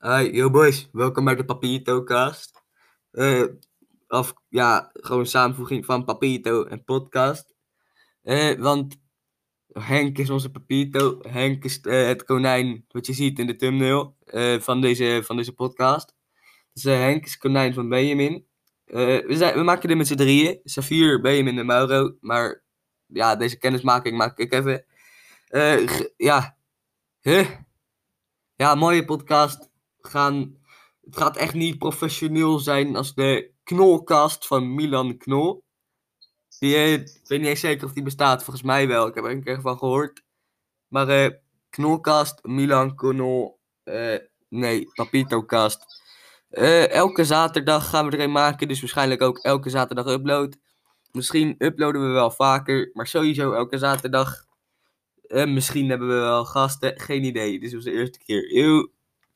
Hi, yo boys, welkom bij de Papierto-cast. Eh, of ja, gewoon samenvoeging van Papierto en podcast. Eh, want Henk is onze Papierto. Henk is eh, het konijn wat je ziet in de thumbnail van, deze, van deze podcast. Dus Henk is konijn van Benjamin. We, zijn, we maken dit met z'n drieën. Safir, Benjamin en Mauro. Maar ja, deze kennismaking maak ik even. Ja. Huh? Ja, mooie podcast. Gaan, het gaat echt niet professioneel zijn als de knolcast van Milan Knol. Die, eh, ik weet niet eens zeker of die bestaat, volgens mij wel. Ik heb er een keer van gehoord. Maar eh knolcast, Milan Knol, eh, nee, Papitocast. Eh elke zaterdag gaan we er een maken, dus waarschijnlijk ook elke zaterdag upload. Misschien uploaden we wel vaker, maar sowieso elke zaterdag. Eh, misschien hebben we wel gasten, geen idee. Dit is onze eerste keer. Eeuw.